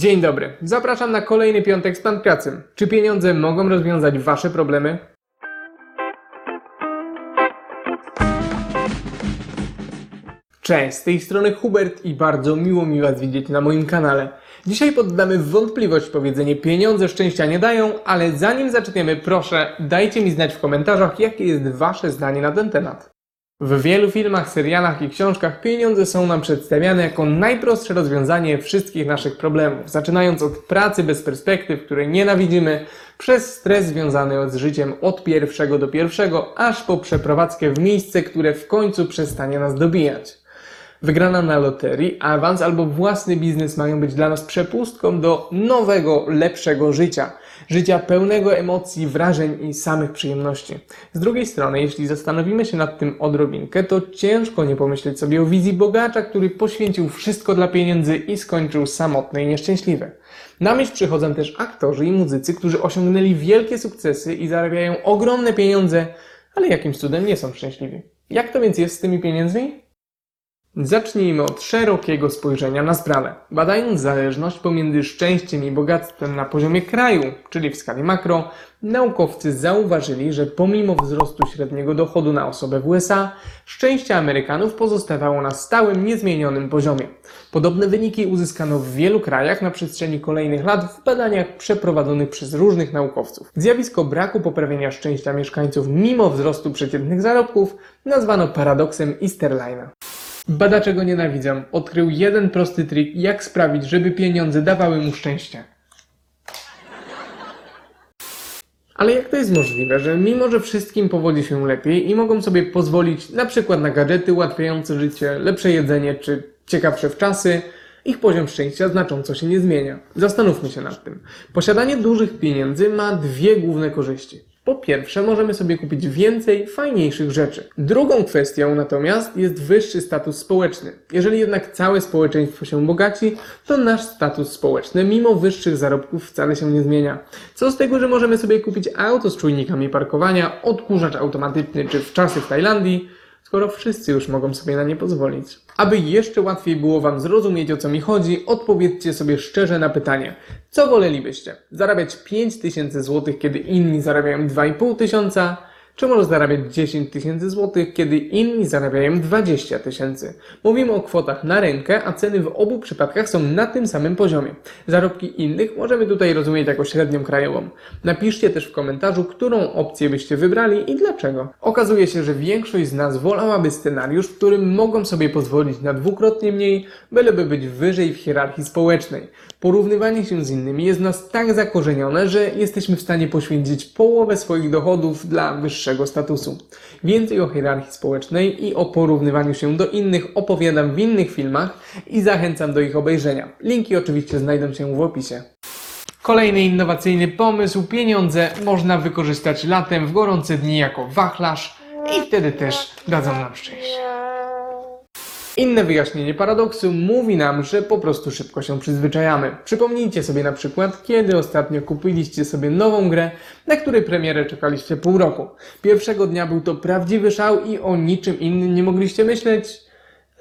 Dzień dobry. Zapraszam na kolejny piątek z Pan Pracy. Czy pieniądze mogą rozwiązać Wasze problemy? Cześć, z tej strony Hubert i bardzo miło mi Was widzieć na moim kanale. Dzisiaj poddamy wątpliwość powiedzenie pieniądze szczęścia nie dają, ale zanim zaczniemy, proszę dajcie mi znać w komentarzach, jakie jest Wasze zdanie na ten temat. W wielu filmach, serialach i książkach pieniądze są nam przedstawiane jako najprostsze rozwiązanie wszystkich naszych problemów, zaczynając od pracy bez perspektyw, której nienawidzimy, przez stres związany z życiem od pierwszego do pierwszego, aż po przeprowadzkę w miejsce, które w końcu przestanie nas dobijać. Wygrana na loterii, awans albo własny biznes mają być dla nas przepustką do nowego, lepszego życia. Życia pełnego emocji, wrażeń i samych przyjemności. Z drugiej strony, jeśli zastanowimy się nad tym odrobinkę, to ciężko nie pomyśleć sobie o wizji bogacza, który poświęcił wszystko dla pieniędzy i skończył samotny i nieszczęśliwy. Na myśl przychodzą też aktorzy i muzycy, którzy osiągnęli wielkie sukcesy i zarabiają ogromne pieniądze, ale jakimś cudem nie są szczęśliwi. Jak to więc jest z tymi pieniędzmi? Zacznijmy od szerokiego spojrzenia na sprawę. Badając zależność pomiędzy szczęściem i bogactwem na poziomie kraju, czyli w skali makro, naukowcy zauważyli, że pomimo wzrostu średniego dochodu na osobę w USA, szczęście Amerykanów pozostawało na stałym, niezmienionym poziomie. Podobne wyniki uzyskano w wielu krajach na przestrzeni kolejnych lat w badaniach przeprowadzonych przez różnych naukowców. Zjawisko braku poprawienia szczęścia mieszkańców mimo wzrostu przeciętnych zarobków nazwano paradoksem Easterlina. Badacze go nienawidzą. Odkrył jeden prosty trik, jak sprawić, żeby pieniądze dawały mu szczęście. Ale jak to jest możliwe, że mimo, że wszystkim powodzi się lepiej i mogą sobie pozwolić na przykład na gadżety ułatwiające życie, lepsze jedzenie czy ciekawsze wczasy, ich poziom szczęścia znacząco się nie zmienia. Zastanówmy się nad tym. Posiadanie dużych pieniędzy ma dwie główne korzyści. Po pierwsze, możemy sobie kupić więcej fajniejszych rzeczy. Drugą kwestią natomiast jest wyższy status społeczny. Jeżeli jednak całe społeczeństwo się bogaci, to nasz status społeczny, mimo wyższych zarobków, wcale się nie zmienia. Co z tego, że możemy sobie kupić auto z czujnikami parkowania, odkurzacz automatyczny czy w czasy w Tajlandii, skoro wszyscy już mogą sobie na nie pozwolić. Aby jeszcze łatwiej było Wam zrozumieć o co mi chodzi, odpowiedzcie sobie szczerze na pytanie, co wolelibyście? Zarabiać 5000 zł, kiedy inni zarabiają 2500 tysiąca, czy może zarabiać 10 tysięcy złotych, kiedy inni zarabiają 20 tysięcy. Mówimy o kwotach na rękę, a ceny w obu przypadkach są na tym samym poziomie. Zarobki innych możemy tutaj rozumieć jako średnią krajową. Napiszcie też w komentarzu, którą opcję byście wybrali i dlaczego. Okazuje się, że większość z nas wolałaby scenariusz, w którym mogą sobie pozwolić na dwukrotnie mniej, byleby być wyżej w hierarchii społecznej. Porównywanie się z innymi jest w nas tak zakorzenione, że jesteśmy w stanie poświęcić połowę swoich dochodów dla wyższego statusu. Więcej o hierarchii społecznej i o porównywaniu się do innych opowiadam w innych filmach i zachęcam do ich obejrzenia. Linki oczywiście znajdą się w opisie. Kolejny innowacyjny pomysł. Pieniądze można wykorzystać latem w gorące dni jako wachlarz i wtedy też dadzą nam szczęście. Inne wyjaśnienie paradoksu mówi nam, że po prostu szybko się przyzwyczajamy. Przypomnijcie sobie na przykład, kiedy ostatnio kupiliście sobie nową grę, na której premierę czekaliście pół roku. Pierwszego dnia był to prawdziwy szał i o niczym innym nie mogliście myśleć,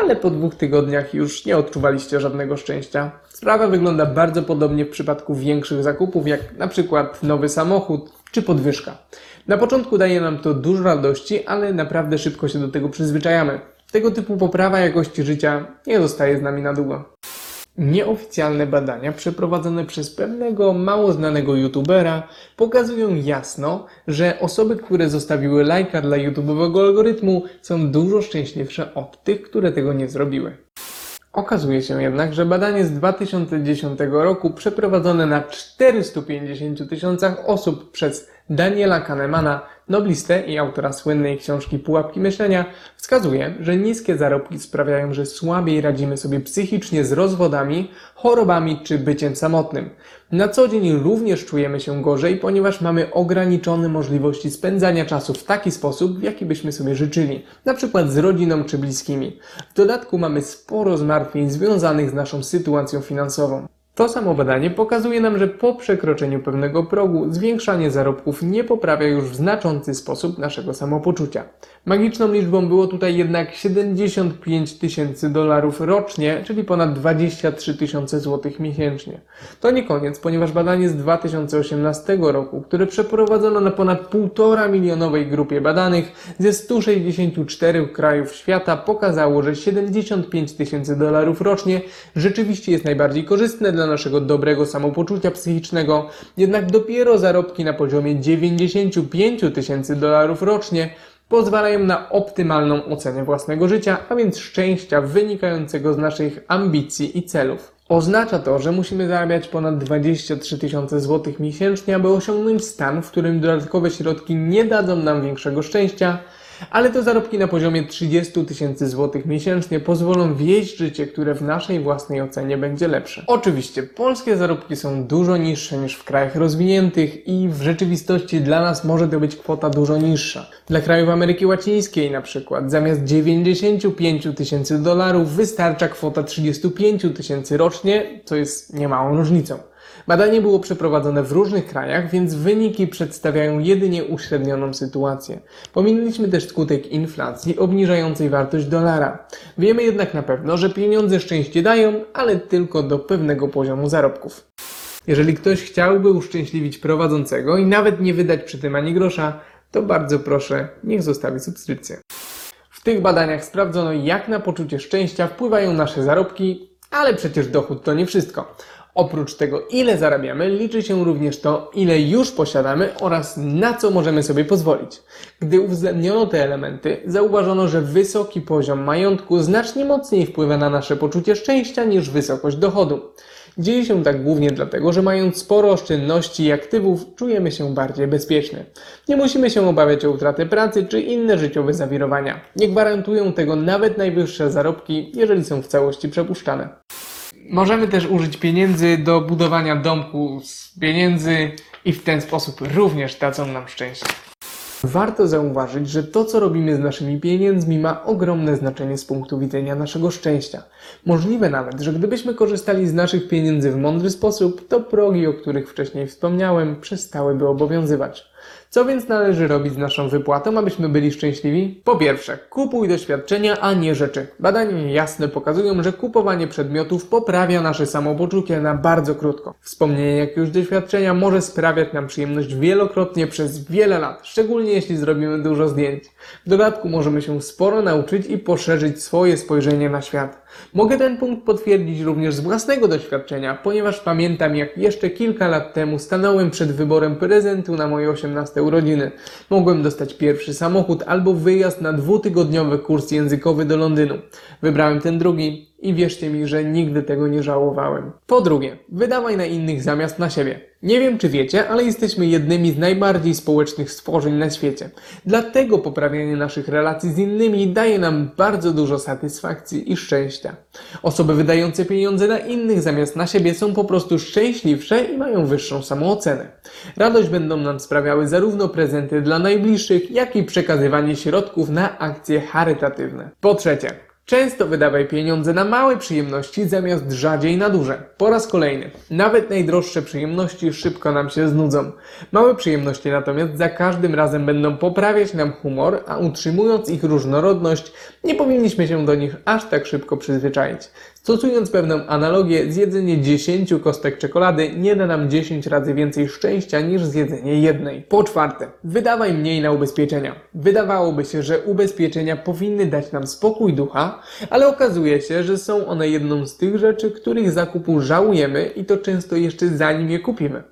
ale po dwóch tygodniach już nie odczuwaliście żadnego szczęścia. Sprawa wygląda bardzo podobnie w przypadku większych zakupów, jak na przykład nowy samochód czy podwyżka. Na początku daje nam to dużo radości, ale naprawdę szybko się do tego przyzwyczajamy. Tego typu poprawa jakości życia nie zostaje z nami na długo. Nieoficjalne badania przeprowadzone przez pewnego mało znanego youtubera pokazują jasno, że osoby, które zostawiły lajka dla YouTube'owego algorytmu są dużo szczęśliwsze od tych, które tego nie zrobiły. Okazuje się jednak, że badanie z 2010 roku przeprowadzone na 450 tysiącach osób przez Daniela Kahnemana, noblistę i autora słynnej książki Pułapki Myślenia, wskazuje, że niskie zarobki sprawiają, że słabiej radzimy sobie psychicznie z rozwodami, chorobami czy byciem samotnym. Na co dzień również czujemy się gorzej, ponieważ mamy ograniczone możliwości spędzania czasu w taki sposób, w jaki byśmy sobie życzyli, na przykład z rodziną czy bliskimi. W dodatku mamy sporo zmartwień związanych z naszą sytuacją finansową. To samo badanie pokazuje nam, że po przekroczeniu pewnego progu zwiększanie zarobków nie poprawia już w znaczący sposób naszego samopoczucia. Magiczną liczbą było tutaj jednak 75 tysięcy dolarów rocznie, czyli ponad 23 tysiące złotych miesięcznie. To nie koniec, ponieważ badanie z 2018 roku, które przeprowadzono na ponad 1,5 milionowej grupie badanych ze 164 krajów świata pokazało, że 75 tysięcy dolarów rocznie rzeczywiście jest najbardziej korzystne dla naszego dobrego samopoczucia psychicznego, jednak dopiero zarobki na poziomie 95 tysięcy dolarów rocznie pozwalają na optymalną ocenę własnego życia, a więc szczęścia wynikającego z naszych ambicji i celów. Oznacza to, że musimy zarabiać ponad 23 tysiące złotych miesięcznie, aby osiągnąć stan, w którym dodatkowe środki nie dadzą nam większego szczęścia, ale to zarobki na poziomie 30 tysięcy złotych miesięcznie pozwolą wieść życie, które w naszej własnej ocenie będzie lepsze. Oczywiście, polskie zarobki są dużo niższe niż w krajach rozwiniętych i w rzeczywistości dla nas może to być kwota dużo niższa. Dla krajów Ameryki Łacińskiej na przykład zamiast 95 tysięcy dolarów wystarcza kwota 35 tysięcy rocznie, co jest niemałą różnicą. Badanie było przeprowadzone w różnych krajach, więc wyniki przedstawiają jedynie uśrednioną sytuację. Pominęliśmy też skutek inflacji obniżającej wartość dolara. Wiemy jednak na pewno, że pieniądze szczęście dają, ale tylko do pewnego poziomu zarobków. Jeżeli ktoś chciałby uszczęśliwić prowadzącego i nawet nie wydać przy tym ani grosza, to bardzo proszę, niech zostawi subskrypcję. W tych badaniach sprawdzono, jak na poczucie szczęścia wpływają nasze zarobki, ale przecież dochód to nie wszystko. Oprócz tego, ile zarabiamy, liczy się również to, ile już posiadamy oraz na co możemy sobie pozwolić. Gdy uwzględniono te elementy, zauważono, że wysoki poziom majątku znacznie mocniej wpływa na nasze poczucie szczęścia niż wysokość dochodu. Dzieje się tak głównie dlatego, że mając sporo oszczędności i aktywów, czujemy się bardziej bezpiecznie. Nie musimy się obawiać o utratę pracy czy inne życiowe zawirowania. Nie gwarantują tego nawet najwyższe zarobki, jeżeli są w całości przepuszczane. Możemy też użyć pieniędzy do budowania domku z pieniędzy i w ten sposób również dadzą nam szczęście. Warto zauważyć, że to, co robimy z naszymi pieniędzmi, ma ogromne znaczenie z punktu widzenia naszego szczęścia. Możliwe nawet, że gdybyśmy korzystali z naszych pieniędzy w mądry sposób, to progi, o których wcześniej wspomniałem, przestałyby obowiązywać. Co więc należy robić z naszą wypłatą, abyśmy byli szczęśliwi? Po pierwsze, kupuj doświadczenia, a nie rzeczy. Badania jasne pokazują, że kupowanie przedmiotów poprawia nasze samopoczucie na bardzo krótko. Wspomnienie jakiegoś doświadczenia może sprawiać nam przyjemność wielokrotnie przez wiele lat, szczególnie jeśli zrobimy dużo zdjęć. W dodatku możemy się sporo nauczyć i poszerzyć swoje spojrzenie na świat. Mogę ten punkt potwierdzić również z własnego doświadczenia, ponieważ pamiętam jak jeszcze kilka lat temu stanąłem przed wyborem prezentu na moje 18 urodziny. Mogłem dostać pierwszy samochód albo wyjazd na dwutygodniowy kurs językowy do Londynu. Wybrałem ten drugi i wierzcie mi, że nigdy tego nie żałowałem. Po drugie, wydawaj na innych zamiast na siebie. Nie wiem czy wiecie, ale jesteśmy jednymi z najbardziej społecznych stworzeń na świecie. Dlatego poprawianie naszych relacji z innymi daje nam bardzo dużo satysfakcji i szczęścia. Osoby wydające pieniądze na innych zamiast na siebie są po prostu szczęśliwsze i mają wyższą samoocenę. Radość będą nam sprawiały zarówno prezenty dla najbliższych, jak i przekazywanie środków na akcje charytatywne. Po trzecie, Często wydawaj pieniądze na małe przyjemności zamiast rzadziej na duże. Po raz kolejny. Nawet najdroższe przyjemności szybko nam się znudzą. Małe przyjemności natomiast za każdym razem będą poprawiać nam humor, a utrzymując ich różnorodność, nie powinniśmy się do nich aż tak szybko przyzwyczaić. Stosując pewną analogię, zjedzenie 10 kostek czekolady nie da nam 10 razy więcej szczęścia niż zjedzenie jednej. Po czwarte, wydawaj mniej na ubezpieczenia. Wydawałoby się, że ubezpieczenia powinny dać nam spokój ducha, ale okazuje się, że są one jedną z tych rzeczy, których zakupu żałujemy i to często jeszcze zanim je kupimy.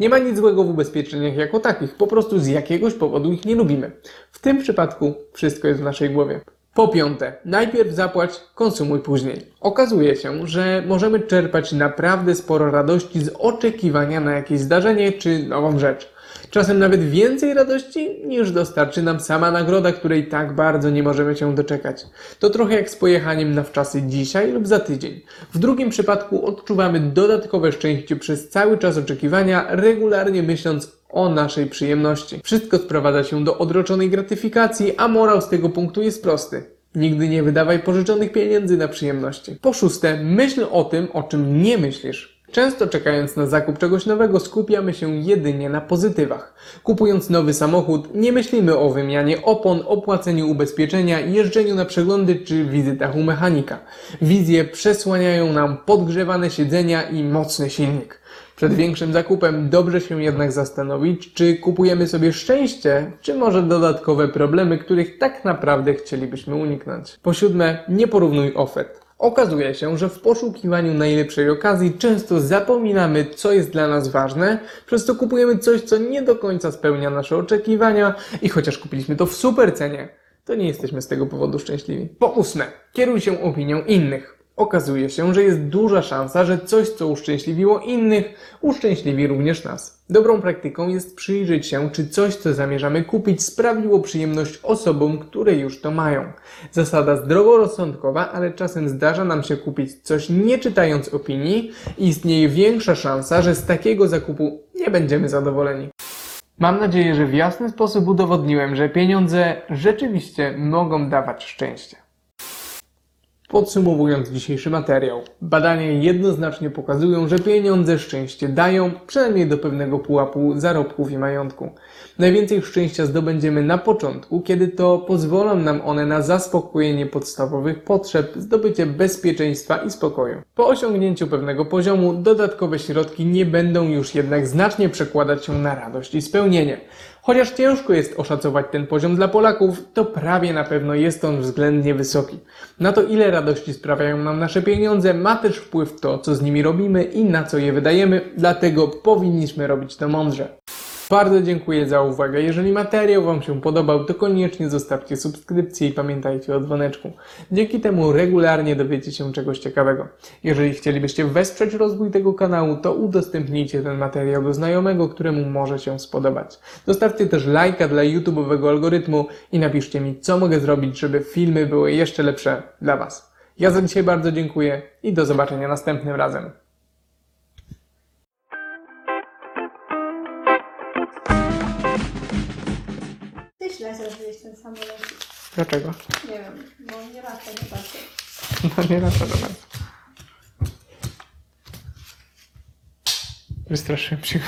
Nie ma nic złego w ubezpieczeniach jako takich, po prostu z jakiegoś powodu ich nie lubimy. W tym przypadku wszystko jest w naszej głowie. Po piąte, najpierw zapłać, konsumuj później. Okazuje się, że możemy czerpać naprawdę sporo radości z oczekiwania na jakieś zdarzenie czy nową rzecz. Czasem nawet więcej radości niż dostarczy nam sama nagroda, której tak bardzo nie możemy się doczekać. To trochę jak z pojechaniem na wczasy dzisiaj lub za tydzień. W drugim przypadku odczuwamy dodatkowe szczęście przez cały czas oczekiwania, regularnie myśląc o naszej przyjemności. Wszystko sprowadza się do odroczonej gratyfikacji, a morał z tego punktu jest prosty. Nigdy nie wydawaj pożyczonych pieniędzy na przyjemności. Po szóste, myśl o tym, o czym nie myślisz. Często czekając na zakup czegoś nowego skupiamy się jedynie na pozytywach. Kupując nowy samochód nie myślimy o wymianie opon, opłaceniu ubezpieczenia, jeżdżeniu na przeglądy czy wizytach u mechanika. Wizje przesłaniają nam podgrzewane siedzenia i mocny silnik. Przed większym zakupem dobrze się jednak zastanowić, czy kupujemy sobie szczęście, czy może dodatkowe problemy, których tak naprawdę chcielibyśmy uniknąć. Po siódme, nie porównuj ofert. Okazuje się, że w poszukiwaniu najlepszej okazji często zapominamy, co jest dla nas ważne, przez co kupujemy coś, co nie do końca spełnia nasze oczekiwania i chociaż kupiliśmy to w super cenie, to nie jesteśmy z tego powodu szczęśliwi. Po ósme, kieruj się opinią innych. Okazuje się, że jest duża szansa, że coś, co uszczęśliwiło innych, uszczęśliwi również nas. Dobrą praktyką jest przyjrzeć się, czy coś, co zamierzamy kupić, sprawiło przyjemność osobom, które już to mają. Zasada zdroworozsądkowa, ale czasem zdarza nam się kupić coś nie czytając opinii i istnieje większa szansa, że z takiego zakupu nie będziemy zadowoleni. Mam nadzieję, że w jasny sposób udowodniłem, że pieniądze rzeczywiście mogą dawać szczęście. Podsumowując dzisiejszy materiał, badania jednoznacznie pokazują, że pieniądze szczęście dają, przynajmniej do pewnego pułapu zarobków i majątku. Najwięcej szczęścia zdobędziemy na początku, kiedy to pozwolą nam one na zaspokojenie podstawowych potrzeb, zdobycie bezpieczeństwa i spokoju. Po osiągnięciu pewnego poziomu, dodatkowe środki nie będą już jednak znacznie przekładać się na radość i spełnienie. Chociaż ciężko jest oszacować ten poziom dla Polaków, to prawie na pewno jest on względnie wysoki. Na to, ile radości sprawiają nam nasze pieniądze, ma też wpływ to, co z nimi robimy i na co je wydajemy, dlatego powinniśmy robić to mądrze. Bardzo dziękuję za uwagę. Jeżeli materiał Wam się podobał, to koniecznie zostawcie subskrypcję i pamiętajcie o dzwoneczku. Dzięki temu regularnie dowiecie się czegoś ciekawego. Jeżeli chcielibyście wesprzeć rozwój tego kanału, to udostępnijcie ten materiał do znajomego, któremu może się spodobać. Zostawcie też lajka dla YouTube'owego algorytmu i napiszcie mi, co mogę zrobić, żeby filmy były jeszcze lepsze dla Was. Ja za dzisiaj bardzo dziękuję i do zobaczenia następnym razem. Źle zrobiłeś ten samolot. Dlaczego? Nie wiem, bo nie lata, nie patrzę. No nie na to dobra. Wystraszyłem się.